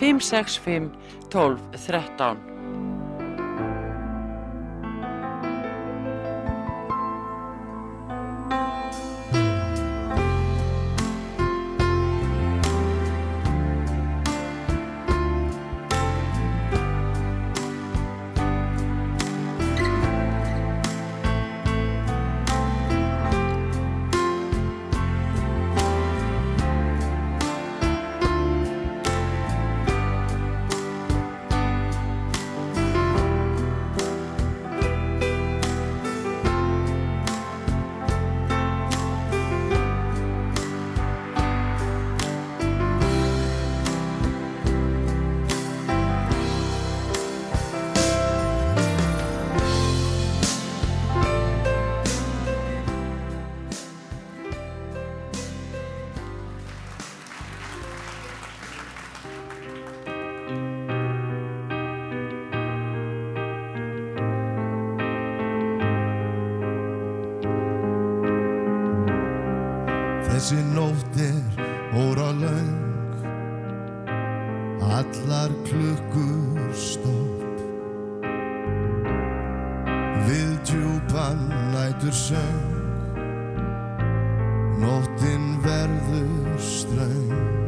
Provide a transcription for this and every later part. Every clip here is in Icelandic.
565 12 13 Allar klukkur stopp. Við djúpan nætur söng. Nóttin verður ströng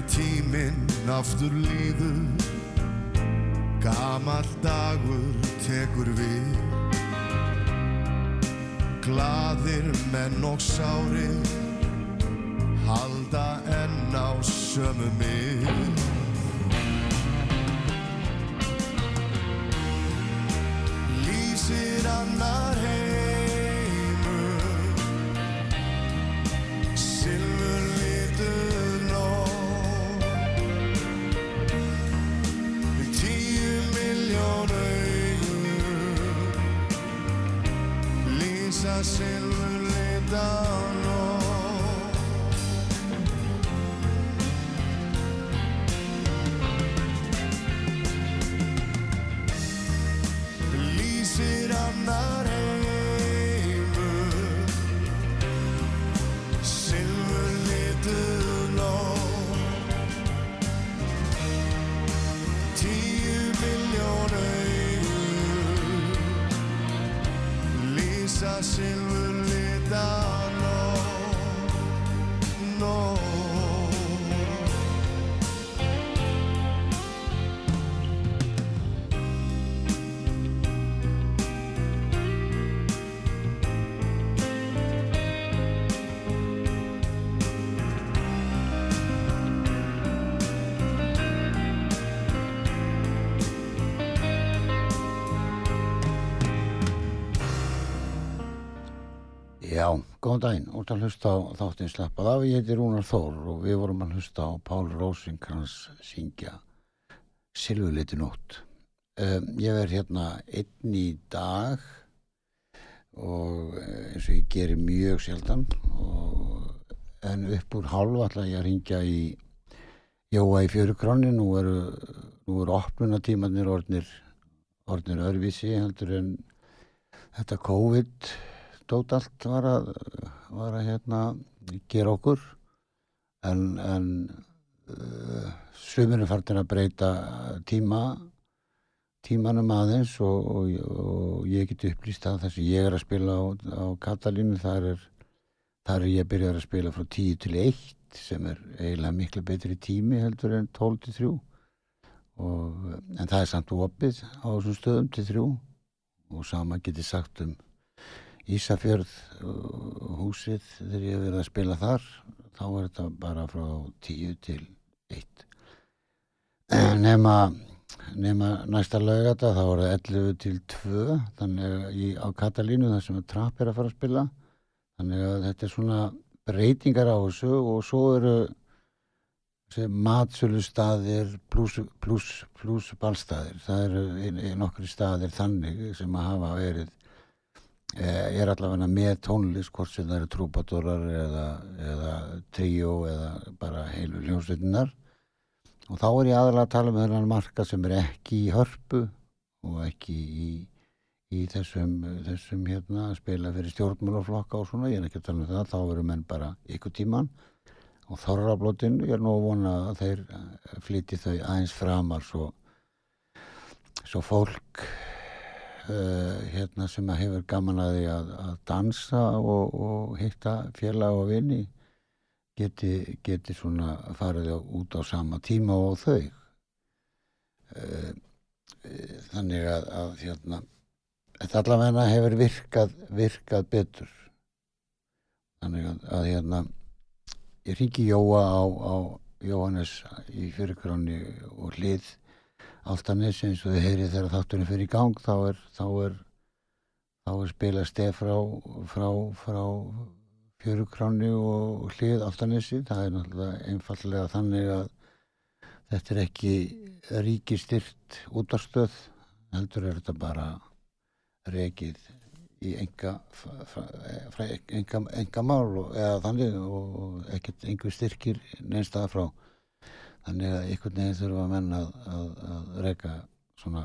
Þegar tíminn aftur líður. Gamall dagur tekur við. Glaðir menn og sárir Halda enn á sömu mið Góðan daginn, út að hlusta á þáttinn slappað af, ég heiti Rúnar Þór og við vorum að hlusta á Pál Rósinkrans syngja Silvuleiti nótt. Um, ég verð hérna einn í dag og eh, eins og ég gerir mjög sjaldan og, en upp úr halva ætla ég að ringja í Jóa í fjörugrannin, nú eru, eru opnunatímanir orðnir, orðnir örvísi heldur en þetta COVID-19 tótt allt var að, var að hérna, gera okkur. En, en uh, sömurinn færðin að breyta tíma tímanum aðeins og, og, og ég geti upplýst að þess að ég er að spila á, á Katalínu. Þar er, þar er ég að byrja að spila frá 10 til 1 sem er eiginlega miklu betri tími heldur en 12 til 3 og, en það er samt opið á þessum stöðum til 3 og sama geti sagt um Ísafjörð húsið þegar ég hef verið að spila þar þá er þetta bara frá 10 til 1 nema nema næsta lögata þá er það 11 til 2 þannig í, á Katalínu þar sem Trapp er að fara að spila. Þannig að þetta er svona breytingar á þessu og svo eru matsölu staðir pluss plus, plus ballstaðir. Það eru nokkri staðir þannig sem að hafa verið er allavega með tónlist hvort sem það eru trúpadórar eða, eða tríó eða bara heilu hljómsveitinnar og þá er ég aðalega að tala um þennan marka sem er ekki í hörpu og ekki í, í þessum, þessum hérna að spila fyrir stjórnmálaflokka og svona, ég er ekki að tala um það, þá veru menn bara ykkur tíman og þorrablótin, ég er nú að vona að þeir flyti þau aðeins framar svo, svo fólk uh, hérna sem að hefur gaman að því að, að dansa og, og hitta félag og vini geti, geti svona farið út á sama tíma og þau. Uh, þannig að, að hérna þetta allavega hefur virkað virkað betur. Þannig að, að hérna ég ringi Jóa á, á Jóhannes í fyrirkráni og hlið Altanis eins og þið heyrið þegar þátturinn fyrir í gang þá er þá er, þá er spila stef frá frá, frá fjörukráni og hlið Altanesi. Það er náttúrulega einfallega þannig að þetta er ekki ríkistyrt útarstöð heldur er þetta bara rekið í enga, enga, enga mál eða þannig og ekkert einhver styrkir neinstað frá þannig að einhvern veginn þurfa að menna að, að, að reyka svona,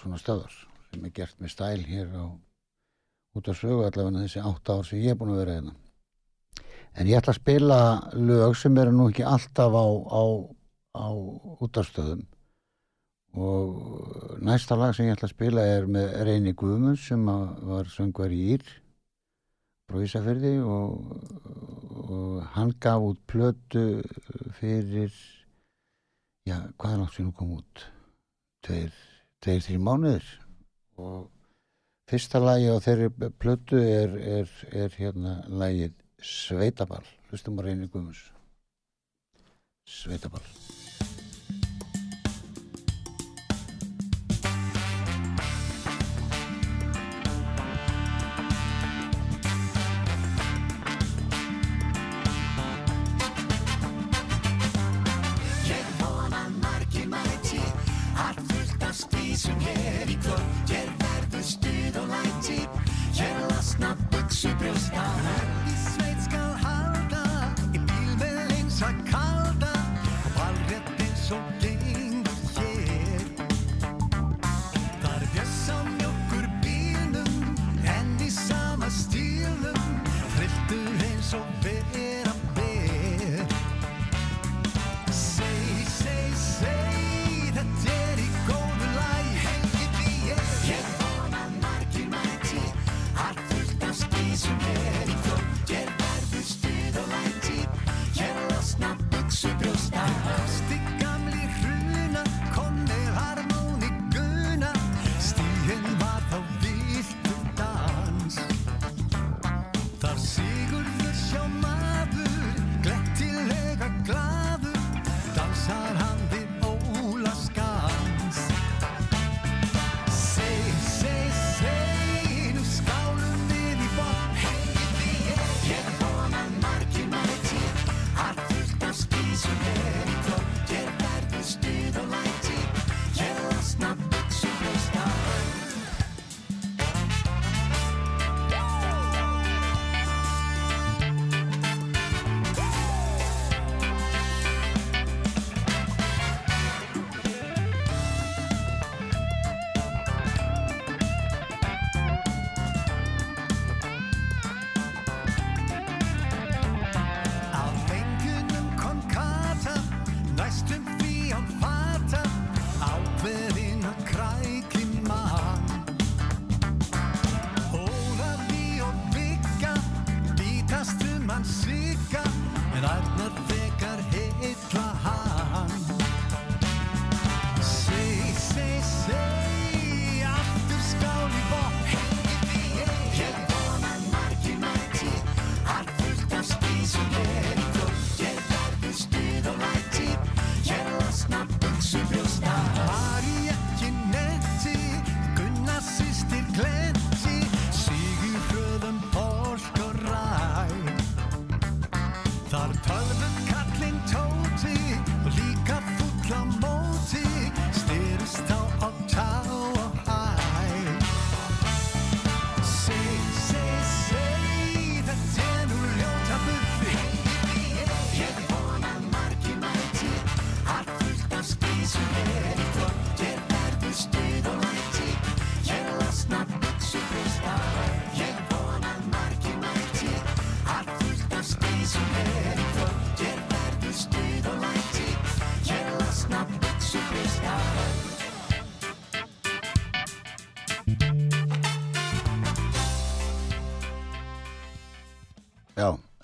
svona stöðar sem er gert með stæl hér á út af sögu allavega þessi átt ár sem ég er búin að vera hérna. En ég ætla að spila lög sem eru nú ekki alltaf á, á, á útastöðum og næsta lag sem ég ætla að spila er með Reyni Guðmunds sem var söngvar í Ír frá Ísafjörði og, og hann gaf út plötu fyrir já, hvað er nátt sem hún kom út? Tveir, tveir, þrjum mánuður og fyrsta lagi á þeirri plötu er, er, er hérna lagið Sveitaball. Hlustum á Reyni Guðmunds. Sveitaball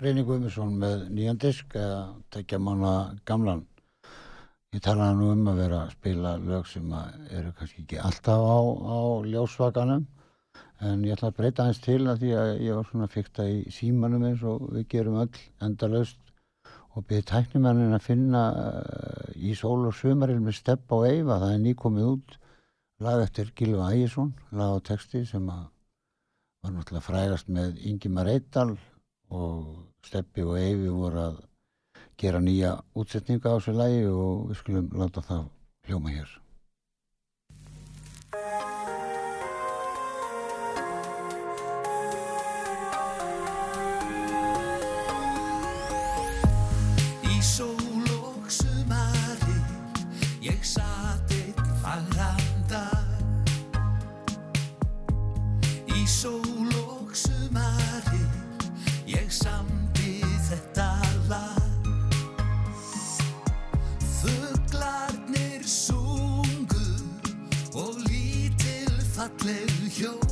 Reyni Guðmundsson með nýjan disk eða tekja manna gamlan. Ég talaði nú um að vera að spila lög sem eru kannski ekki alltaf á, á ljósvakanum en ég ætla að breyta hans til að því að ég var svona fyrta í símanum eins og við gerum öll endalaust og byrði tæknimennin að finna uh, í sól og sumaril með stepp á eifa, það er nýkomið út lag eftir Gilva Ægjesson lag á texti sem að var náttúrulega frægast með Ingimar Eittal og Steppi og Eyvi voru að gera nýja útsetninga á þessu lagi og við skulum láta það hljóma hér. you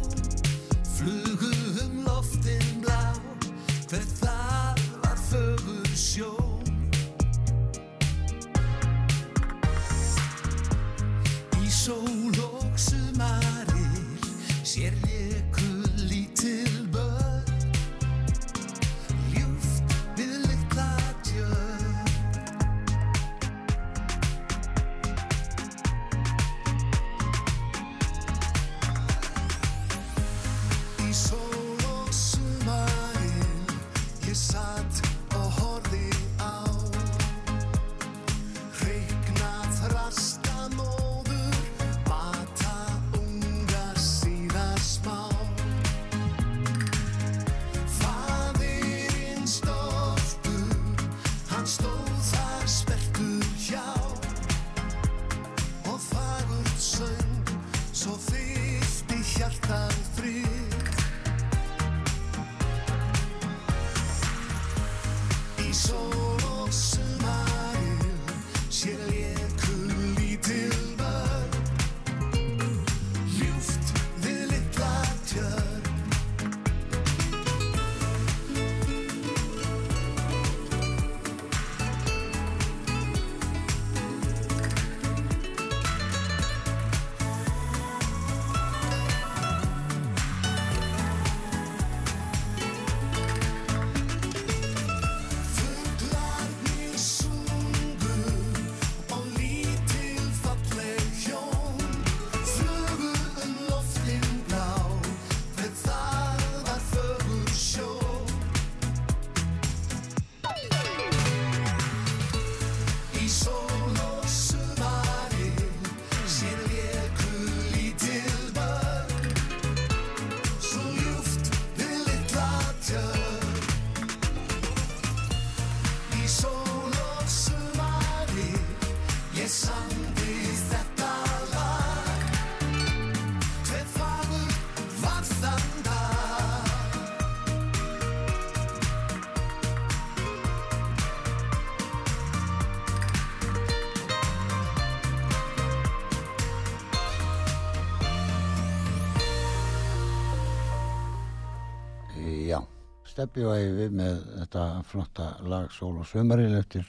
Steppi og Eyvi með þetta flotta lag Sól og Sumaril eftir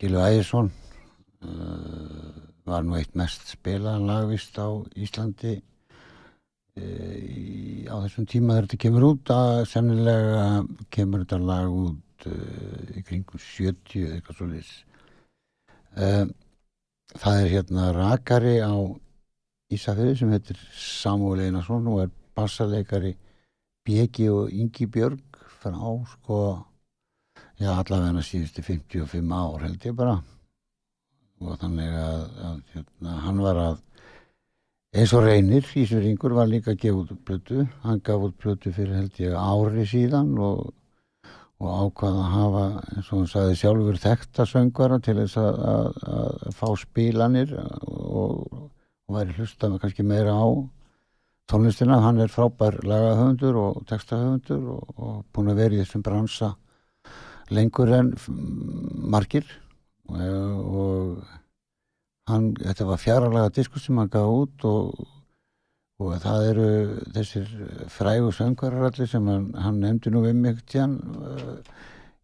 Gilvi Ægjesson uh, var nú eitt mest spilaðan lagvist á Íslandi uh, í, á þessum tíma þegar þetta kemur út. Að sennilega kemur þetta lag út uh, í kringum 70 eða eitthvað svo uh, það er hérna rakari á Ísafjörði sem heitir Samuel Einarsson og er bassaleikari Bjegi og Ingi Björg frá sko já allavega síðustu 55 ár held ég bara. Og þannig að, að hérna, hann var að eins og reynir Ísveringur var líka að gefa út plötu. Hann gaf út plötu fyrir held ég ári síðan og, og ákvað að hafa eins og hann sagði sjálfur þekta söngvara til þess að, að, að fá spilanir og, og væri hlustað með kannski meira á tónlistina, hann er frábær lagahöfundur og textahöfundur og, og búin að vera í þessum bransa lengur en margir. Og, og hann, þetta var fjaralega diskur sem hann gaf út og, og það eru þessir frægu söngvarar allir sem hann, hann nefndi nú við mig tján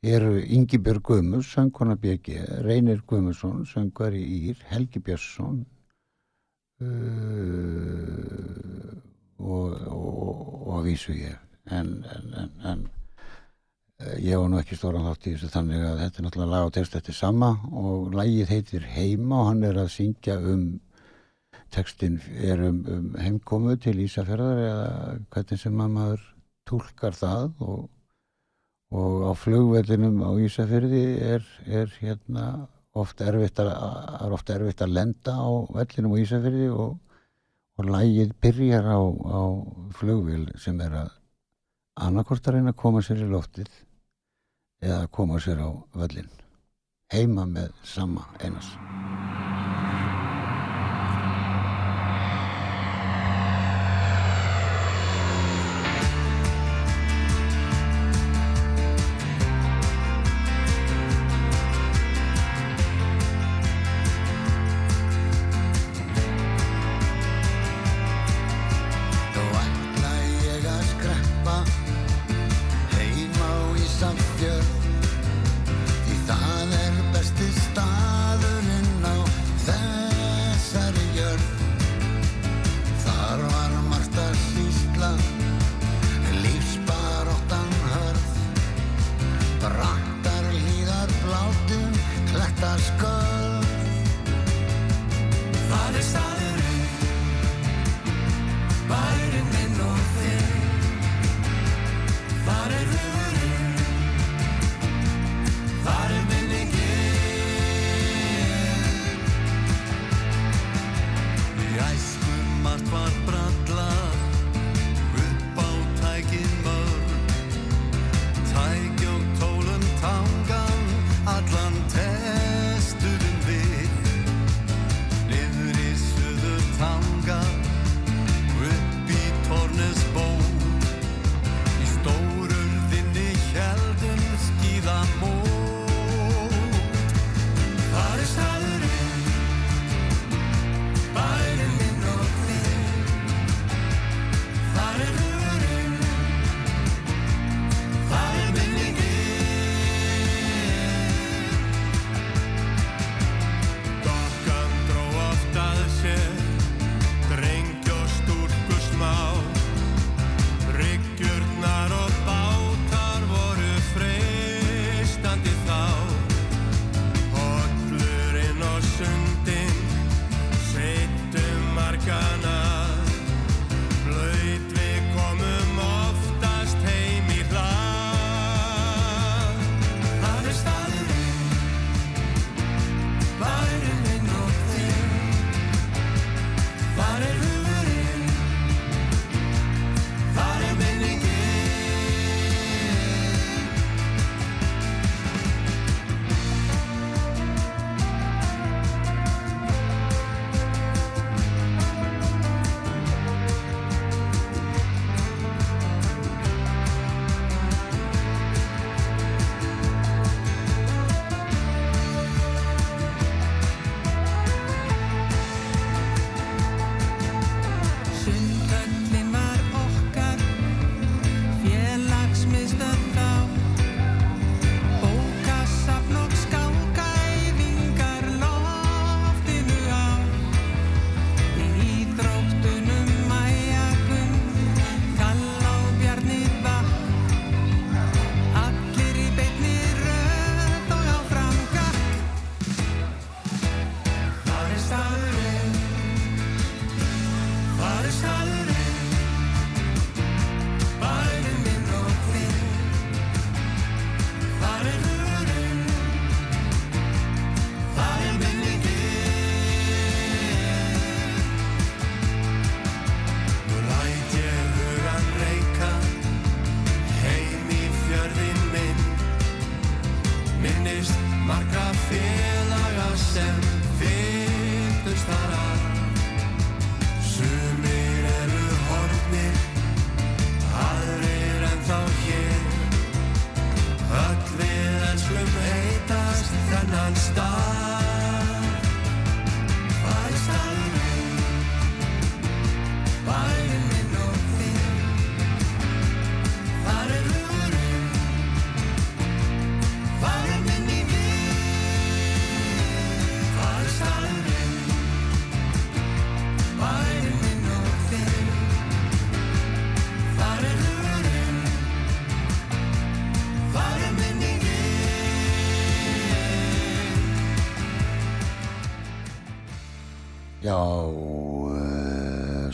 eru Ingibjörg Guðmus, söngkona BG Reynir Guðmusson, söngvar í Ír Helgi Björnsson uh, og, að vísu ég. En, en, en, en eh, ég var nú ekki stóran þátt í þessu þannig að þetta er náttúrulega lag og text þetta er sama og lagið heitir Heima og hann er að syngja um textin er um, um heimkomu til Ísafjörðar eða hvernig sem að maður tólkar það og, og á flugvellinum á Ísafjörði er, er hérna oft erfitt að, er oft erfitt að lenda á vellinum á Ísafjörði og, og lægið byrjar á, á flugvél sem er að annarkort að reyna að koma sér í loftið eða að koma sér á völlin heima með sama einas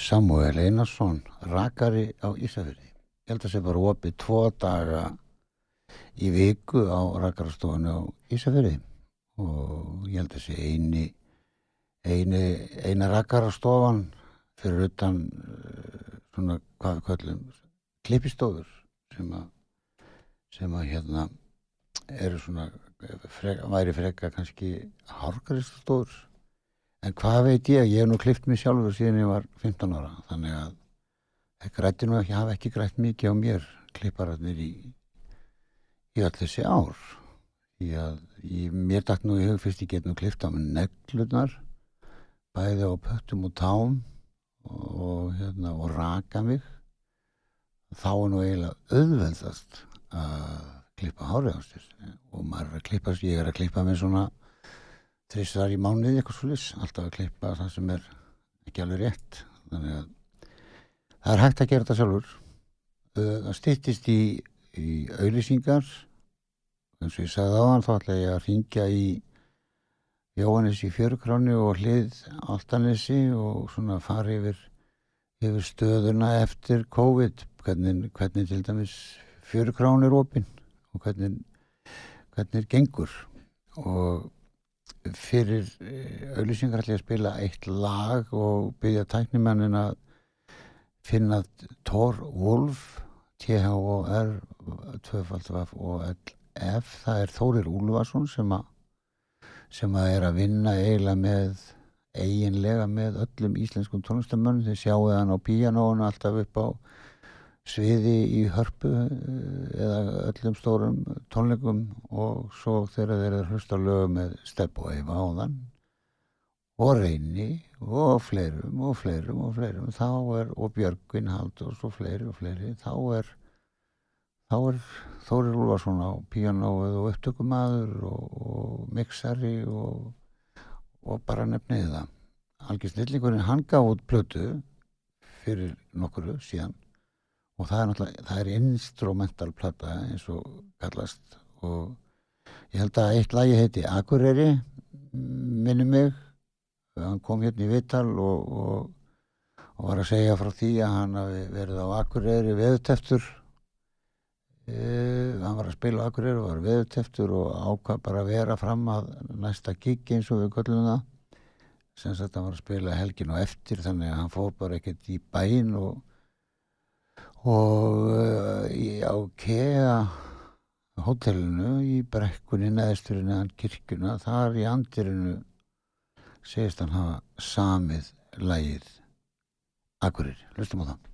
Samuel Einarsson, rakari á Ísafjörði. Ég held að það sé bara opið tvo daga í viku á rakarastofunni á Ísafjörði og ég held að það sé eini, eini, eina rakarastofan fyrir utan uh, svona hvað við kallum klippistofur sem að sem að hérna eru svona freka, væri freka kannski hárgaristofur en hvað veit ég, ég hef nú klift mig sjálfur síðan ég var 15 ára. Þannig að grætti nú ekki, hafa ekki grætt mikið á mér klippararnir í í allir þessi ár. Því að ég, mér dætt nú í hug fyrst ég get nú klift á neglunar bæði á pöttum og tám og, hérna og raka mig. Þá er nú eiginlega auðveldast að klippa hárið á sér. Og maður er að klippa, ég er að klippa með svona þrissar í mánuði eitthvað svolítið, alltaf að klippa það sem er ekki alveg rétt. Þannig að það er hægt að gera þetta sjálfur. Það stýttist í, í auðlýsingar eins og ég sagði á hann þá ætla ég að ringja í Jóhannes í fjörukráni og hlið Altanesi og svona fara yfir yfir stöðuna eftir COVID. Hvernig, hvernig til dæmis fjörukráni er opinn og hvernig hvernig gengur. Og fyrir auðlýsingar ætla ég að spila eitt lag og byggja tæknimannin að finna Thor Wolf T-H-O-R 2-F það er Þórir Úlvarsson sem að sem að er að vinna eiginlega með eiginlega með öllum íslenskum tónlistamönnum þeir sjáu hann á píanónu alltaf upp á sviði í hörpu eða öllum stórum tónleikum og svo þegar þeir eru hlusta lögum með stepp og eifa á þann og reyni og fleirum og fleirum og fleirum. Þá er, og Björgvin Haldur og fleiri og fleiri. Þá er þá er Þórir Úlfarsson á píanóið og upptökumadur og, og mixari og, og bara nefniði það. Algir Snillingurinn hann gaf út plötu fyrir nokkuru síðan og það er náttúrulega, það er instrumental plata eins og kallast. Og ég held að eitt lagi heiti Akureyri minni mig. Hann kom hérna í Vittal og, og, og var að segja frá því að hann hafi verið á Akureyri veðuteftur e, hann var að spila Akureyri og var veðuteftur og ákvað bara að vera fram að næsta gig eins og við köllum það. Sem sagt hann var að spila helgin og eftir þannig að hann fór bara ekkert í bæin og og uh, á KEA hotellinu í brekkunni neðsturinn eðan kirkuna þar í andirinu segist hann hafa samið lægið Akureyri, hlustum á það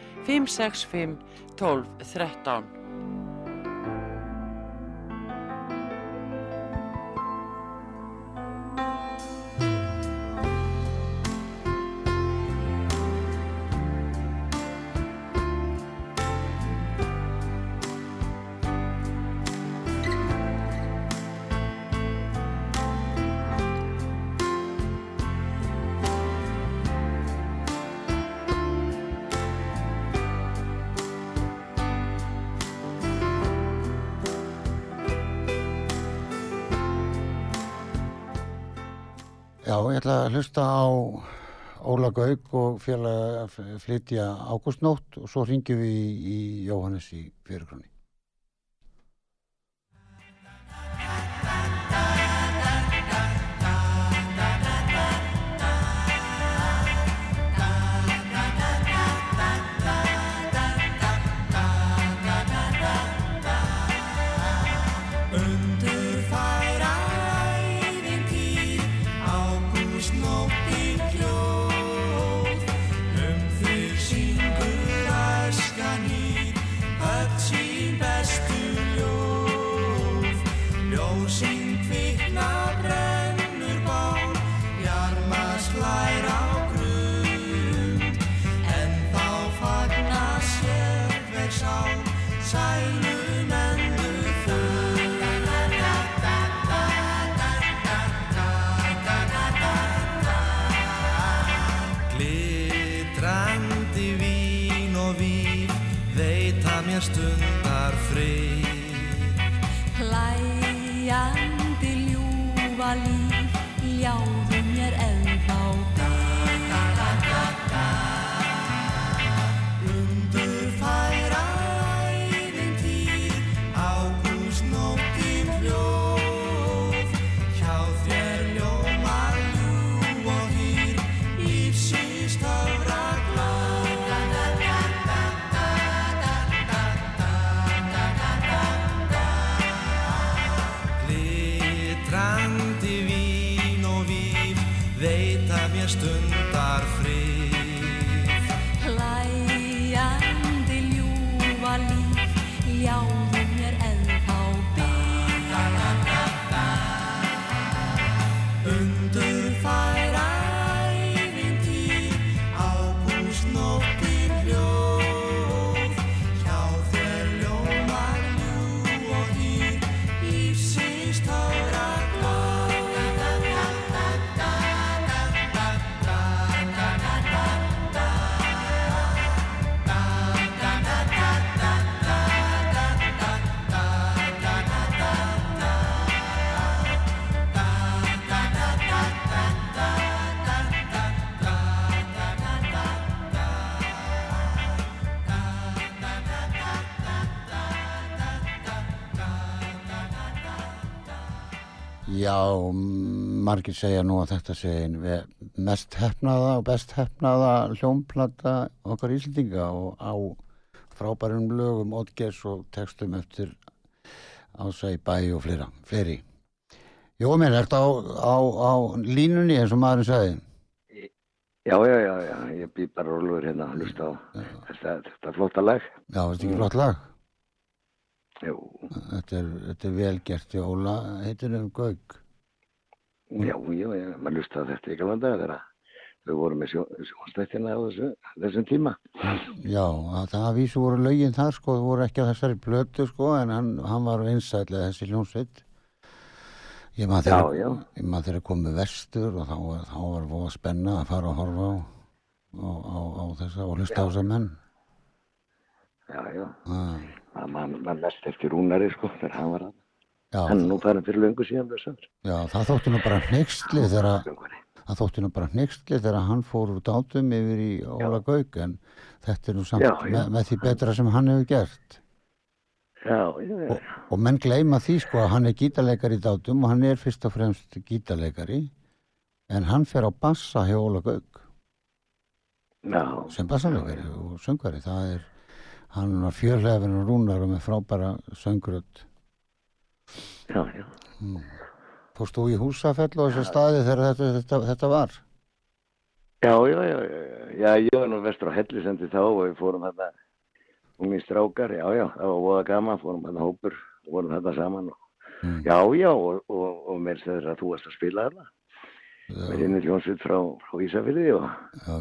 565 12 13. Já, ég ætla að hlusta á Óla Gauk og að flytja ágústnótt og svo ringjum við í, í Jóhannes í fyrirgrunni. luisteren Já, margir segja nú að þetta ve- mest hefnaða og best hefnaða hljómplata okkar Íslandinga og á frábærum lögum, oddgers og textum eftir ásæ bæ og flera, fleiri. Jó, mér er þetta á, á, á línunni eins og maðurinn sagði. Já, já, já, já, ég bý bara rólur hérna að hlusta á þetta, þetta flotta lag. Já, þetta er ekki flott lag. Þetta er, þetta er vel gert í Óla, heitir um Gauk. já, já, já, maður hlusta á þetta í galanda þegar við vorum með sjónstættina á þessu, þessum tíma. Já, að það að vísu voru lögin þar sko, það voru ekki á þessari blötu sko, en hann, hann var einsætlega þessi hljómsveit. Ég maður Já, þegar, já. komið vestur og þá, þá var fóða spenna að fara að horfa á, á, á, á þessa og hlusta á þessa menn. Já, já, Ah, man mest eftir Rúnari, sko, þegar hann var að. já, Hann nú farin fyrir löngu síðan, já, það þótti nú bara hneyksli þegar, það þótti nú bara hneyksli þegar hann fór úr dátum yfir í Óla Gauk, en þetta er nú samt Já, já. Með, með því betra sem hann hefur gert. Já, já, já. og, og menn gleyma því sko að hann er gítarleikari í dátum og hann er fyrst og fremst gítarleikari en hann fer á bassa hjá Óla Gauk Já, sem bassalegari og söngvari það er, hann var fjörlefin og rúnar og með frábæra söngrödd já, já. fórst þú í húsafell og þessi staði þegar þetta, þetta, þetta var? Já, já, já, já, ég var nú vestur á Hellisendi þá og við fórum þetta ungir strákar, já, já, það var voða gaman, fórum þetta hópur, vorum þetta saman og, Mm. já, já, og, og, og mér segður að þú varst að spila þarna, með henni hljónsveit frá, frá Ísafyrði og,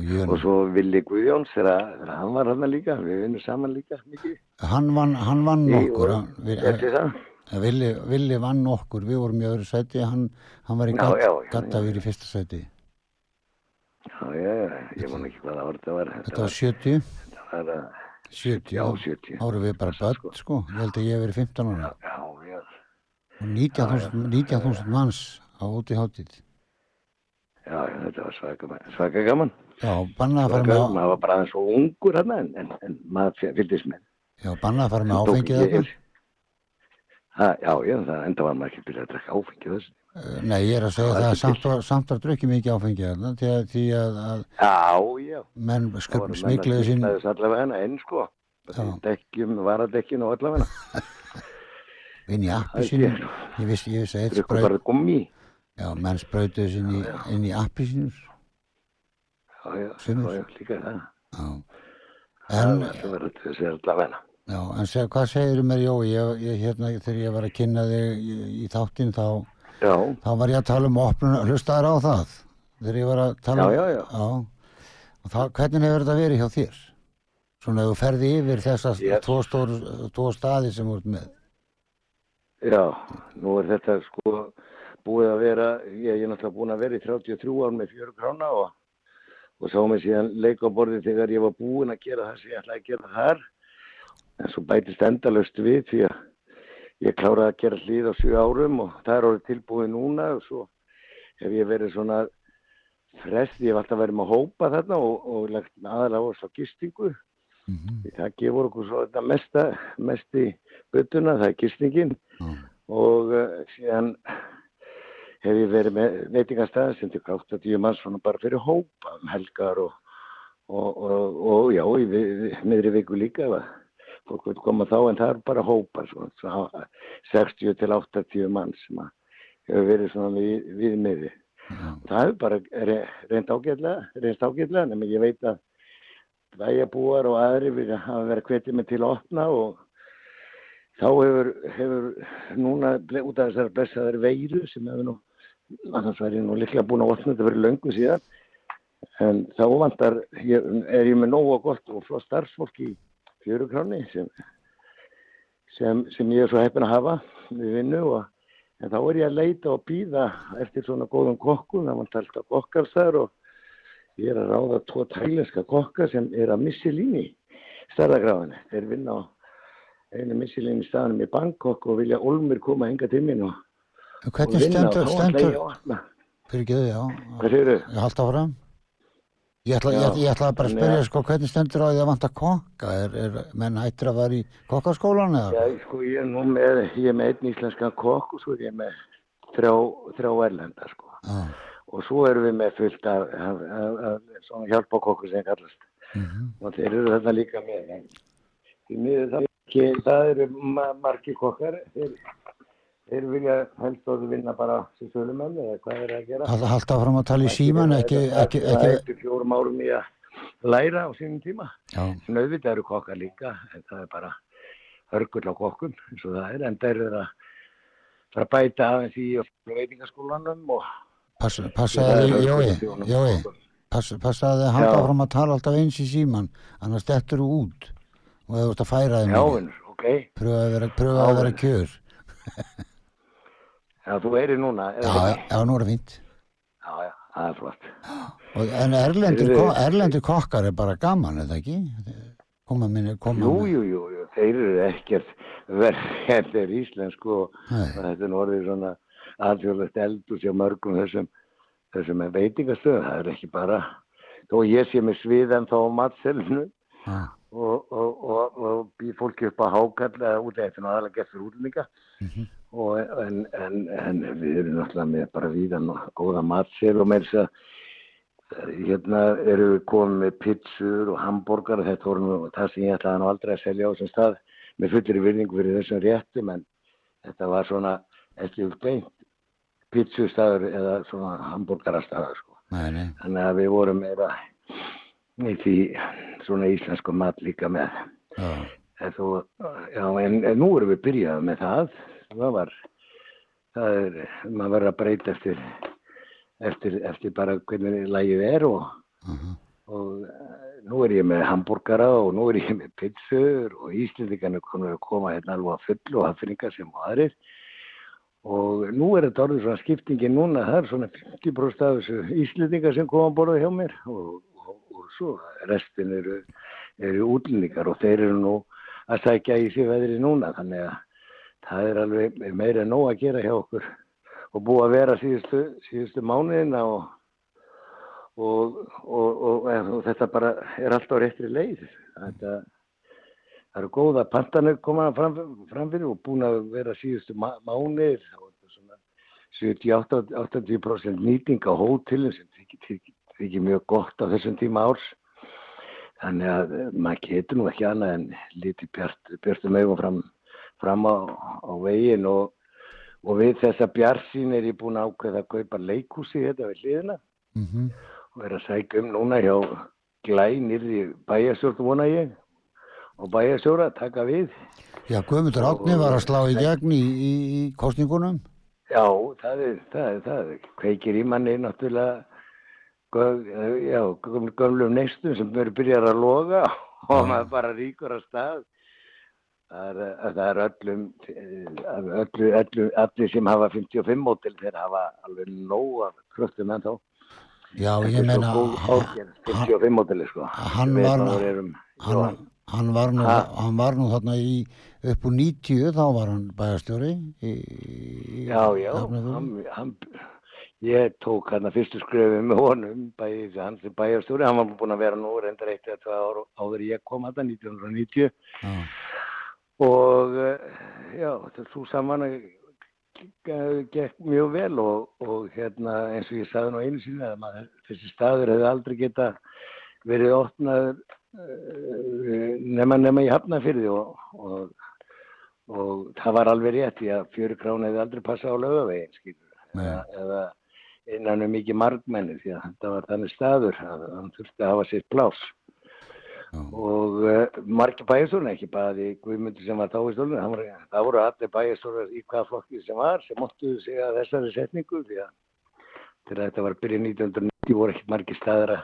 Já, og svo Willi Guðjóns þegar hann var þarna líka, við vinnum saman líka mikið. hann vann, hann vann Í- okkur hann, það? Villi, Villi vann okkur, við vorum í öðru sæti hann, hann var í Já, já, já, í fyrsta sæti. Já, já, já, ég man ekki hvað ár þetta var, þetta var 70 þetta var, uh, 70, já, já, 70. árið við bara börn sko, ég held að ég hef verið 15 ára. Já, já, og 19.000 19.000 manns á úti hátíð já, þetta var svaka, svaka gaman. já, bannað að fara með, maður var bara aðeins svo ungur hann en, en, en maður fylgdist með. já, bannað að fara með áfengið. Ha, já, já, það enda var maður ekki byrjað að drekka áfengi þessu. Eh, nei, ég er að segja Það það er að samt var, var drukkið mikið áfengið þarna því að, því að, að Já, já. menn Það smikluðu sín smikla þess allavega hana einn, sko. Dekkjum, varadekkjum og allavega hana. inn í appi Það er ég vissi, ég að eitt spraut. Já, menn sín í, inn í appi sínur Já, já, já, já, líka það. já en, það var þessi allavega hana. já, en seg, hvað segirðu mér Jói ég, ég, hérna, þegar ég var að kynna þig í, í þáttinn þá Já, þá var ég að tala um opnun, hlustaður á það þegar ég var að tala Já, já, já. Og það, hvernig hefur þetta verið hjá þér? Svona þú ferði yfir þessa Ég- tvo, stór, tvo staði sem þú ert með já, nú er þetta sko búið að vera, ég, er náttúrulega búin að vera í 33 ár með fjöru krána og, og sá mig síðan leika á borði þegar ég var búin að gera það sem ég ætlaði að gera þar. En svo bætist endalaust við því að ég kláraði að gera hlýð á 7 árum og það er orðið tilbúið núna og svo hef ég verið svona frest, ég hef alltaf verið með hópa þarna og, og lagt aðalega á svo gistingu. mm Því Það gefur okkur svo þetta mesta, mest í buttuna, það er gistingin Já. og uh, síðan hef ég verið með veitingastæðin sem til 80 manns svona bara fyrir hópa um helgar og, og, og, og já, í miðri viku líka fólk vil koma þá en það er bara hópar svona, svona 60 til 80 manns sem hefur verið svona við, við miði. Já. Það hefur bara re- reynd ágætlega, reynst ágætlega, nema ég veit að bæjarbúar og aðri vilja hafa verið hvetið mig til að opna og þá hefur, hefur núna út af þessar blessaðar veiru sem hefur nú, annars væri ég nú líklega búin að opna þetta fyrir löngu síðan en þá vantar, ég, er ég með nógu gott og flott starfsfólk í fjörukráni sem, sem, sem ég er svo heppin að hafa við vinnu og en þá er ég að leita og býða eftir svona góðum kokkum, það vantar alltaf kokkar þar og ég er að ráða tvo tælenska kokka sem er að missi líni stærðagráðinu. Þeir vinna á einu missi líni staðanum í Bangkok og vilja Olmur koma mín og, og Hvernig stendur, stendur að fyrir þau, já Hvað segir þau? ég halda áfram ég ætla, ég, Já, ég ætla bara að spyrja að- sko, hvernig stendur á því að vanta kokka er, er menn hættir að fara í kokkaskólan eða? Já, sko, ég er nú með, ég er með einn íslenskan kokk og svo er ég með þrjá, þrjá erlenda, sko. Já. Og svo erum við með fullt af, af, af, af svona hjálpakokkur sem kallast. Mhm. og þeir eru þarna líka með en því miður það, ekki, það eru ma margi kokkar þeir, þeir vilja helst að vinna bara sem sölumenn eða hvað er að gera. Halda áfram að tala í síman ekki, ekki, það ekki, eftir fjórum árum í að læra á sínum tíma. Auðvitað eru kokkar líka en það er bara hörgull á kokkum eins og það er en þeir eru að fara að bæta aðeins í veitingaskólanum og pass, það passaði Jói, Jói passaði að halda Já. áfram að tala alltaf eins í síman annars dettur þú út og þú ert að færa þig Já, mikið vinnur, ok. Pröfa að vera, kjör Já, þú erir núna eða já, já, nú er það fínt. Já, já, það er flott. Og, en erlendur, ko erlendur kokkar er bara gaman, er það ekki? koma minni, koma Jú, jú, jú, jú, þeir eru ekkert þeir íslensku og þetta er orðið svona alþjóðlegt eldur sér mörgum þessum þessum veitingastöðum, það er ekki bara þó ég sé með svið en þá matselinu og, og, og, og býð fólki upp á hákall eða út eftir náðalega gestur útlendinga. Og en, en, en við erum náttúrulega með bara víðan og góða matsér og með þess að hérna eru við komið með pizzur og hambúrgar þetta voru það sem ég ætlaði nú aldrei að selja á þessum stað með fullir virðingu fyrir þessum réttum en þetta var svona ekki beint pizzustafur eða svona hambúrgarastafur sko. Þannig að við vorum meira í því svona íslensku mat líka með Já. En, þú, já, en, en nú erum við byrjað með það. Það var, það er, maður verður að breyta eftir, eftir, eftir bara hvernig lægið er og, Mhm. og eh, nú er ég með hambúrgara og nú er ég með pizzur og Íslendingarnir konur að koma hérna alveg að fullu og hafningar sem aðrir. Og nú er þetta orðið svona skiptingin núna, það er svona 50% af þessu Íslendingar sem koma að borða hjá mér og, og, og svo restin eru, eru útlendingar og þeir eru nú að sækja í sig veðri núna þannig að það er alveg meira en nóg að gera hjá okkur og búið að vera síðustu, síðustu mánuðina og, og, og, og, þetta bara er alltaf réttri leið. Þetta það eru góða pantanir koma fram, framfyrir og búin að vera síðustu má, mánuðir. Þá þetta svona 70-80% nýting á hótelin sem þykir, mjög gott á þessum tíma árs. Þannig að maður getur nú ekki annað en lítið bjartum augum fram, fram á, á veginn og, og við þessa bjarsín er ég búin að ákveða að kaupa leikhúsi þetta við hliðina Mhm. og er að sækja um núna hjá glænirði bæjastjórn vona ég og bæjastjóra taka við. Já, Guðmundur Átni var að slá í gegn í, í, í kostningunum. Já, það er, það er, það er, kveikir í manni náttúrulega göm, já, göm- gömlum neistum sem eru byrjar að loga og maður bara ríkur að stað. Það er, það er öllum, öllu, öllu, allir sem hafa 55 mótil þeir hafa alveg nóg af kröftum en þá. Já, Þetta ég er meina, hann, árgerð, 55 mótili sko. hann var- erum, hann, hann, var nú, Ha? hann var nú þarna í upp úr 90, þá var hann bæjarstjóri. Í, já, já, hann, hann, ég tók hann að fyrstu skröfum með honum, bæði, hann sem bæjarstjóri, hann var búinn að vera nú reyndar eitt eða ár áður ég kom að það, 1990. Já, og eh, já, þetta svo saman gekk mjög vel og, og hérna eins og ég sagði nú einu sinni að maður, þessi staður hefði aldrei geta verið opnaður uh, nema nema í hafnafyrði og, og, og það var alveg rétt því að fjöru krán hefði aldrei passað á lögavegin skilur eða, eða innan um mikið margmenni því að þetta var þannig staður að hann þurfti að hafa sitt plás og uh, margir bæjarstjórnir, ekki bara því Guðmundur sem var þá í var, það voru allir bæjarstjórnir í hvaða flokki sem var sem móttu sig að þessari setningu því að til að þetta var byrjun 1990 voru ekki margir staðar að,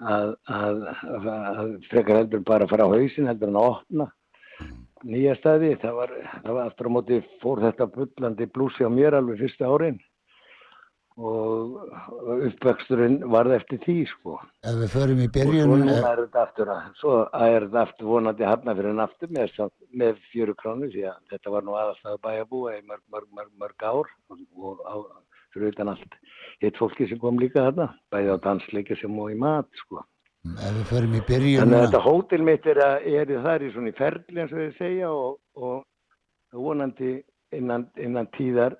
að, að, að, að frekar heldur bara að fara á hausin heldur en að opna nýja staði, það var, það var aftur á móti fór þetta bullandi blúsi á mér alveg fyrsta árin og uppvexturinn varð eftir því sko. Ef við förum í og byrjun, núna eh, er þetta aftur að, svo er þetta aftur vonandi hafna fyrir en aftur með, með fjöru krónu því að þetta var nú aðalstað bæjabúa í mörg, mörg, mörg, mörg ár. Og, og á, fyrir utan allt hitt fólki sem kom líka þarna bæði á dansleika sem og í mat sko. ef við förum í byrjun, Þannig að þetta hótel mitt er, að, er það er í svona í ferli eins og ég segja og, og vonandi innan, innan tíðar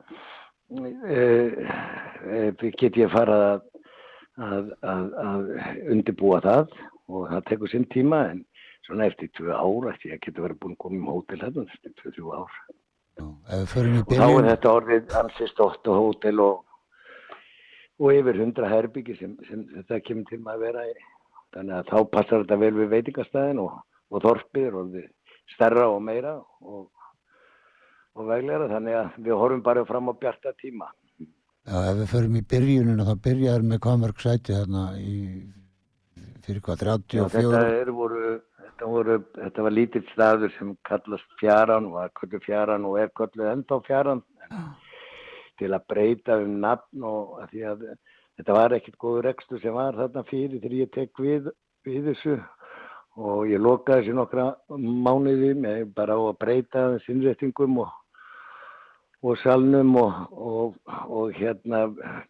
get ég farað að, að, að, að undirbúa það og það tekur sinn tíma en svona eftir tvö ár ætti ég að geta verið búin að koma um hótel hérna eftir tvö, þrjú ár. ef við förum í Og þá er þetta orðið ansið stótt og hótel og, og yfir hundra herbyggi sem, sem þetta kemur til maður að vera í. Þannig að þá passar þetta vel við veitingastæðin og, og þorpið er orðið stærra og meira og, og veglegra. Þannig að við horfum bara fram á bjarta tíma. já, ef við förum í byrjunina þá byrjaður með hvað mörg sæti þarna í, fyrir hvað, Já, þetta, 34, er, voru, þetta, voru, þetta var lítill staður sem kallast fjaran og var köllu fjaran og er köllu ennþá fjaran en til að breyta um nafn og að því að þetta var ekkert góður rekstur sem var þarna fyrir þegar ég tek við, við þessu og ég lokaði þessu nokkra mánuði með bara á að breyta sinnréttingum og, og salnum og, og, og hérna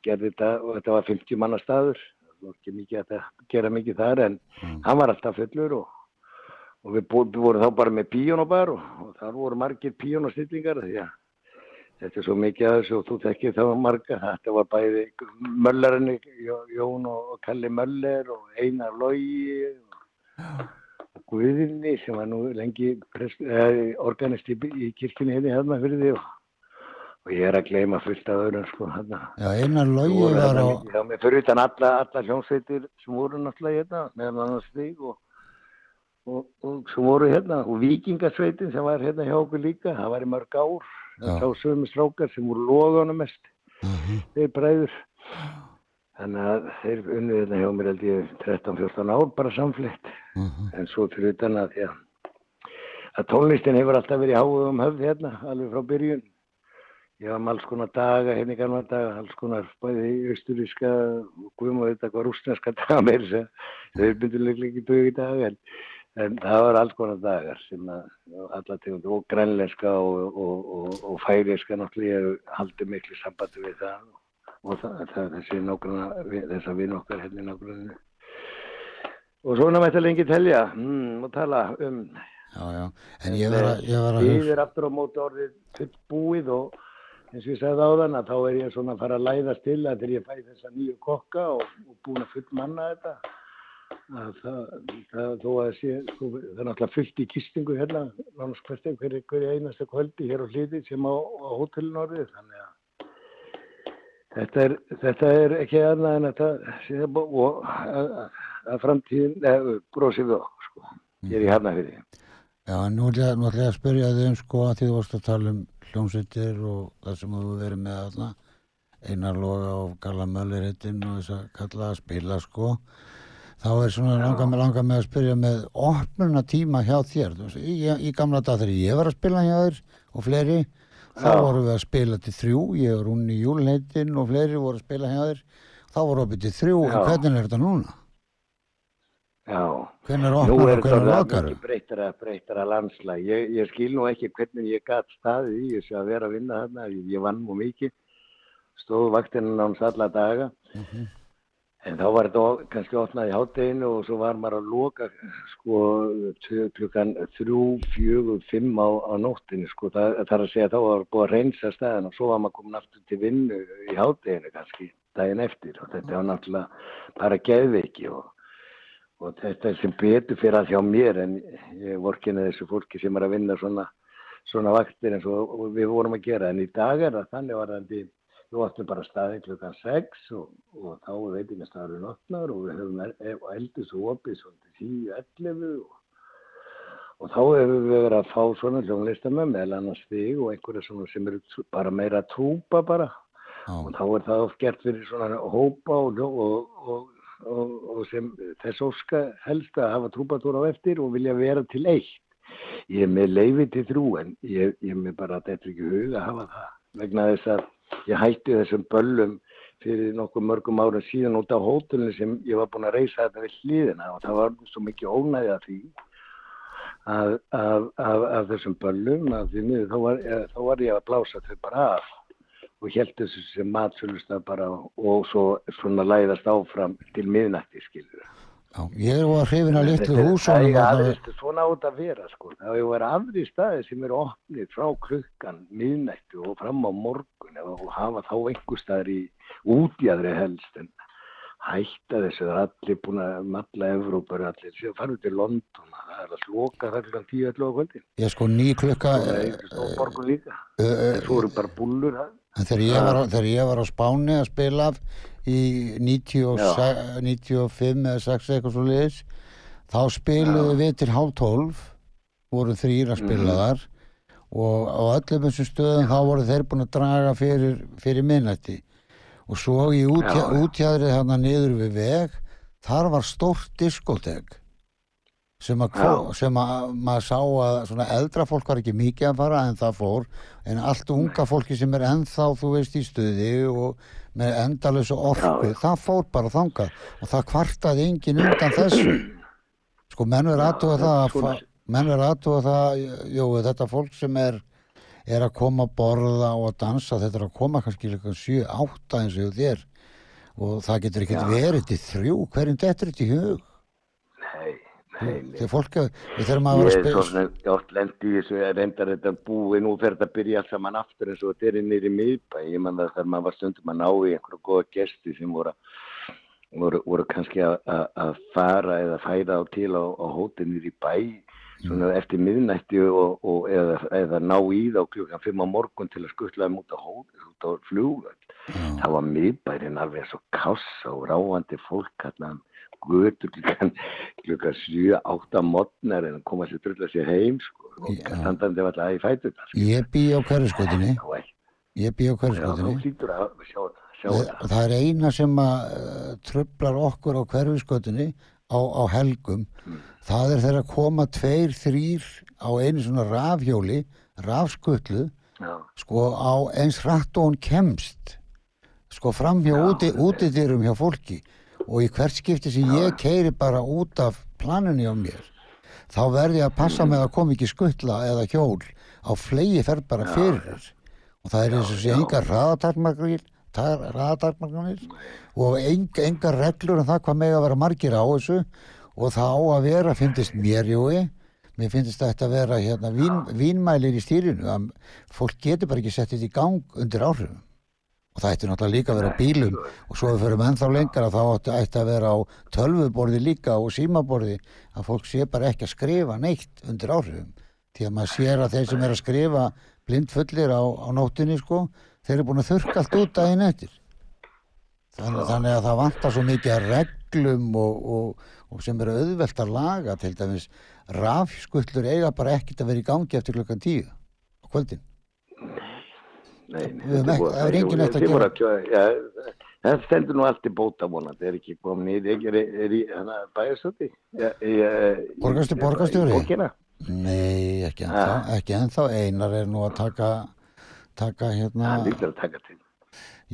gerði þetta og þetta var 50 manna staður. Það var ekki mikið að það- gera mikið þar en hann var alltaf fullur og, og við, bú, við vorum þá bara með píjónabar og, og þar voru margir píjónastillingar því að þetta er svo mikið að þessu og þú þekkir þá marga. Þetta var bæði Möllarinn Jón og Kalli Möller og Einar Logi og Guðinni sem var nú lengi eh, organist í, kirkjunni hérna hérna fyrir því og, og ég er að gleyma fullt af öðrum sko hérna Já, einar Þú logi voru var á, hjá mér, fyrir utan alla, alla hljómsveitir sem voru náttúrulega hérna, meðan annars þig og, og, og sem voru hérna, og vikingasveitin sem var hérna hjá okkur líka, það var í mörg ár, Já. sá sömu strákar sem voru loðanum mest, Mhm. þeir bræður. Þannig að þeir unnu hérna hjá mér held ég 13-14 ár bara samflitt, Mhm. en svo fyrir utan að, já, að tónlistin hefur alltaf verið háðum höfð hérna, alveg frá byrjun. Ég var með alls konar daga, hérna í gamla daga, alls konar bæði austuríska og guðum og þetta hvað rústneska daga meir þess að þeir byrju líklega ekki dög í dag en, en það var alls konar dagar sem að alla tegundur og grænlenska og, og, og, og færiska náttúrulega eru haldið miklu sambandi við það. Og það, það þessi nágrunna, þess að við nokkar hérna í nágrunnu. Og svona mætti lengi telja mm, og tala um já, já, en ég var að, ég var að Við hugsa, er aftur á móti orðið fullbúið og eins og ég sagði áðan að þá er ég svona að fara að læðast til að þegar ég fæ þessa nýju kokka og, og búin að fullmanna þetta að það, það þó að sé, þú, það er náttúrulega fullt í kistingu hérna, hvert hverju hver einasta kvöldi hér á hlýði sem á, á hótelinu orðið þannig að þetta er, þetta er ekki annað en að það sé og að, að framtíðin, eða brósið við okkur sko, ég er í hafna fyrir já, nú ætla ég að spyrja þig um sko að því þú varst að tala um hljómsveitir og það sem þú verið með þarna, einar loga og gala möllir og þess að kalla að spila sko, þá er svona langar með, langar með að spyrja með opnuna tíma hjá þér, í, í gamla dag þegar ég var að spila hjá þér og fleiri, þá Já. vorum við að spila til þrjú, ég og Rúni Júlheitin og fleiri voru að spila hjá þér, þá voru opið til þrjú, Já. hvernig er þetta núna? Hvernig er er og hvernig er mikið breytara, breytara landslag. Ég, ég skil nú ekki hvernig ég gat staðið í þessu að vera að vinna þarna. Ég, ég vann mú mikið, stóð vaktinu náms alla daga. En þá var þetta kannski opnað í hátteginu og svo var maður að loka sko klukkan þrjú, fjögur, fimm á, á nóttinu sko. Það, er að segja þá var búið að reynsa staðin og svo var maður komin aftur til vinnu í hátteginu kannski daginn eftir og þetta var náttúrulega bara geðveiki og og þetta er sem betur fyrir að hjá mér en ég vorkina þessu fólki sem er að vinna svona, svona vaktir eins og við vorum að gera. En í dag er það þannig var það við áttum bara staðið klukkan 6 og, og þá er veitingastafurinn opnar og við höfum el- eldis og opið svona til 10, 11 og, og þá hefur við verið að fá svona hljónlistamenn meðal annars þig og einhverja svona sem eru bara meira að trúpa bara. Og þá er það oft gert fyrir svona hópa og, og, og, og, sem þess óska helst að hafa trúpatúr á eftir og vilja vera til eitt. Ég er með leifi til þrjú en ég, ég er með bara að þetta er ekki hug að hafa það vegna þess að ég hætti þessum böllum fyrir nokkuð mörgum ára síðan út á hótelinu sem ég var búin að reysa þetta við hlýðina og það var svo mikið ónæði að því að, að, að, að þessum böllum að því miður þá var, þá var ég að blása þau bara af og held þessu sem matsölustaf bara og svo svona læðast áfram til miðnætti skilur. já, ég var hrifin að litlu Þetta er- húsunum það er svona át að vera sko. Það verið aðri staði sem eru opnið frá klukkan miðnætti og fram á morgun og hafa þá einhver staðar í útjæðri helst en hætta þessu, það er allir búin að malla Evrópar allir, séu farið til London. Það er að sloka það klukkan 10 allir á kvöldin. Ég sko ný klukka það er stór borgun líka. ö, en svo eru bara búllur það en þegar ég, var, þegar ég var á Spáni að spila í 96, 95 eða 6 eitthvað svo liðis þá spiluðu við til hálf 12 voru þrýr að spila þar. Og á öllum þessum stöðum þá voru þeir búin að draga fyrir, fyrir minnætti og svo í útjæðrið þarna niður við veg þar var stórt diskotek sem að, Já. sem að maður sá að svona eldra fólk var ekki mikið að fara en það fór. En allt unga fólki sem er ennþá þú veist í stuði og með endalösu orku, það fór bara þangað. Og það kvartaði engin undan þessu. Sko menn er aðtúa það að menn er aðtúa það jú, þetta fólk sem er er að koma að borða og að dansa þetta er að koma kannski líka 7-8 eins og þér. Og það getur Já. verið til þrjú hverjum þetta er þetta í hug þegar fólk, við þurfum að Ég vera er spes svona oft lendi í þessu að reyndar þetta búi, nú fer þetta að byrja allt saman aftur eins og þetta er innir í miðbæ. Ég man það þegar maður var stundum að ná í einhverju góða gesti sem voru, voru, voru kannski að- að að fara eða færa á til á, á hótinir í bæ svona eftir miðnætti og, og eða, eða ná í þá klukkan 5 á morgun til að skuttla þeim út á hótin, út á flugvöld. Það var miðbærin alveg svo kássa og ráandi fólk hérna götur klukkan, klukkan 7-8 modnar en koma sér drulla sér heim sko, og standandi var alltaf í fætur ég bý á hverjuskotinni ég bý á að og það. er eina sem að uh, trublar okkur á hverjuskotinni á, á helgum. Það er þegar koma tveir, þrýr á einu svona rafhjóli rafskutlu Já, sko á eins hratt og hún kemst sko fram hjá úti, útidyrum hjá fólki og í hvert skipti sem ég keiri bara út af planunni á mér þá verð ég að passa með að koma ekki skuttla eða hjól. Á flegi fer bara fyrir. Og það er eins og sé engar hraðatarmarkanir hraðatarmarkanir og enga, engar reglur um það hvað með að vera margir á þessu. Og það á að vera, finnist mér jói mér finnst þetta að vera hérna, vín, vínmælir í stýrinu að fólk getur bara ekki sett þetta í gang undir áhrifum og það ætti náttúrulega líka að vera á bílum. Og svo við förum ennþá lengra þá ætti, að vera á tölvuborði líka og símaborði að fólk sé bara ekki að skrifa neitt undir áhrifum. Því að maður sér að þeir sem er að skrifa blindfullir á, á nóttinni sko þeir eru búin að þurrka allt út daginn eftir. Þannig, þannig að það vantar svo mikið reglum og, og, og sem eru auðvelt að laga. Til dæmis rafskullur eiga bara ekkert að vera í gangi eftir klukkan tíu á kvöldin nei, það er engin neitt að gera. kjö- já, Það stendur nú allt í bóta vonandi, er ekki komin í, er, er, er í? Borgarstjóri- borgarstjóri? Bókina? Nei, ekki ennþá, ekki ennþá einar er nú að taka taka hérna Það lítur að taka til.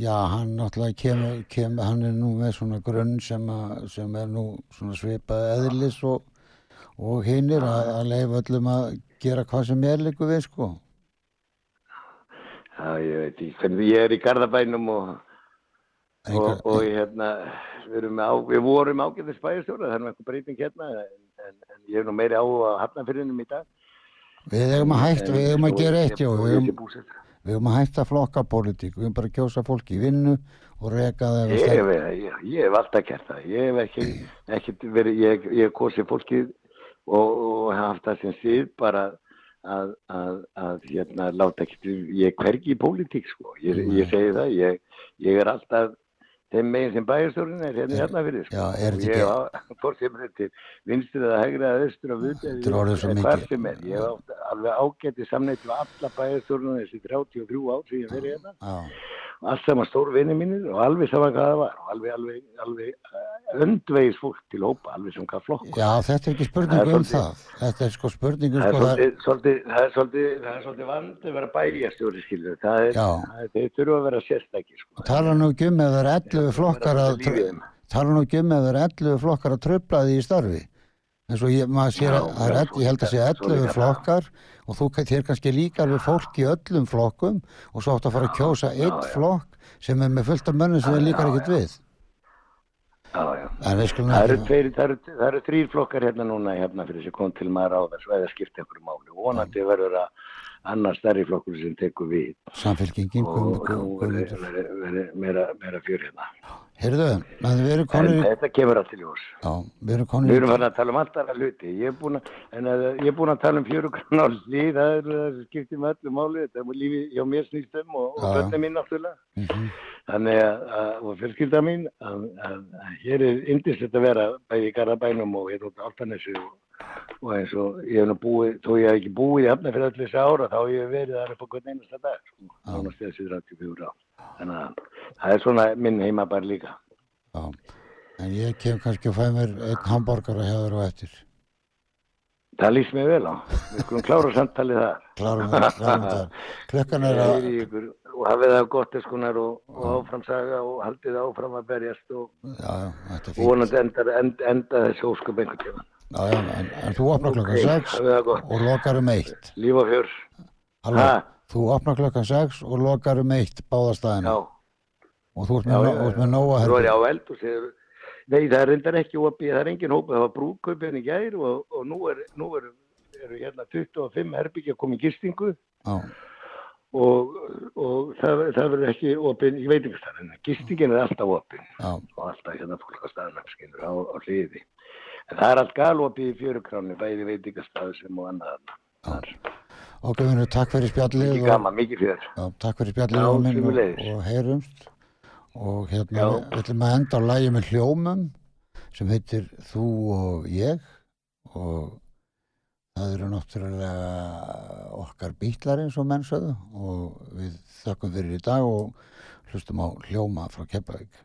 Já, hann náttúrulega kemur, kemur, hann er nú með svona grunn sem, að, sem er nú svona svipað eðlis og, og hinnir að, að leifa öllum að gera hvað sem er líku við, sko. Ég veit ekki, hvernig ég er í Garðabænum og, og, og hérna, við, á, við vorum ágæðis bæjarstjóra, það er eitthvað breyting hérna, en, en, ég hef nú meiri á að hafnafyrinum í dag. við eigum að hætta, við eigum að gera eitt, já, við eigum að hætta flokka pólitík, við eigum bara að kjósa fólk í vinnu og reka það Ég, hef- ég, ég hef alltaf gert það, ég hef ekki, ekki verið, ég, ég hef kosið fólkið og, og haft það sem síð bara að, að, að hérna, láta ekki, ég hvergi í pólitík sko, ég, ég segi það, ég, ég er alltaf þeim megin sem bæjarstjórinn er hérna hérna fyrir sko. Já, er þetta ég ekki- á- hvort sem er til vinstri eða hægri eða austur og vut Þetta er orðið svo hvar mikið. sem er, ég hef átt alveg ágæti samneitt við alla bæjarstjórnum þessi 33 ár sem ég verið hérna. Já, allt saman stór vinni mínir og alveg saman hvað það var og alveg, alveg, alveg uh, öndvegis fólk til hópa, alveg sem hvað flokk já, þetta er ekki Það spurning er um það. Þetta er sko spurning um það er sko svolítið, vand að vera bæjarstjóri skilur, það þurfa að vera sérstakir sko. tala nú ekki um það er 11 flokkar að, tala nú ekki um það er 11 flokkar að tröfla því í starfi. En svo ég, maður sér að, það er, ég held að sé svo 11 líka það. flokkar og þú þér kannski líkar við fólk í öllum flokkum og svo átt að fara að kjósa já. flokk sem er með fullt af mönnum sem þið líkar ekkert við. Það eru, tveir, það, eru, það eru þrýr flokkar hérna núna hérna fyrir sem kom til maður á þess eða skipta ykkur máli og vonandi verður að annar stærri flokkur sem tekur við samfélkingin, og verður meira fjör hérna. Heyrðu, en við erum En konur, í- þetta kemur allt til ljós. já, við erum Við konur, erum í- farin að tala um allt aðra hluti. Ég er búin að, en að, ég er búin að tala um fjöru grann á hlið, það er það sem skiptir með öllu máli, þetta er lífi hjá mér snýst um og, börnum mín náttúrulega. Mhm. Þannig að, að og fjölskylda mín, að, að, hér er indislegt að vera bæði í Garabænum og hérna út á Altanessu og, og eins og ég hef nú búið, þó ég hef ekki búið í hafna fyrir allir þessi ára, þá hef ég verið þar upp á hvern einasta dag, sko, nánast þessi 34 ár. Þannig að það er svona minn heimabær líka. já. En ég kem kannski að fæ mér einn hambúrgar að hefur og eftir. Það líst mér vel á. Við skulum klára samtalið þar. Klárum við, klárum við það. Klukkan er að, ykkur og hafið það gott eskunar og, og áframsaga og haldið áfram að berjast og já, já, þetta er og fínt. vonandi enda, enda, enda þessi ósköp einhvern tíma. Já, já, en, en þú opnar klukkan 6 hafið það gott. og lokar um 1. Líf og fjör. Halló, Ha? Þú opnar klukkan 6 og lokar um 1 Já, báðastæðina. Og þú ert já, með, já, já, ert með nóga Þú er herbyggja. á eld og séður, Nei, það er reyndar ekki opið, það er engin hópið, það var brúköpinn í gær og, og nú, er, nú er, eru hérna 25 herbyggja komið gistingu Já, og, og það, það verður ekki opið í veitingastæðan. Gistingin er alltaf opið já, og alltaf hérna fólk á staðnum, skilur, á, á hliði. En það er allt galopið í fjörukránu, bæði veitingastæðu sem og annað þarna. Þar. Guðmundur, takk fyrir spjallið Mikið gaman, mikið fjör. já, takk fyrir spjallið og, minn og, heyrumst. Og hérna, við ætlum að enda á lægi með hljómum sem heitir Þú og ég. Og það eru náttúrulega okkar bítlar eins og mennsöðu og við þakkum fyrir í dag og hlustum á hljóma frá Keflavík.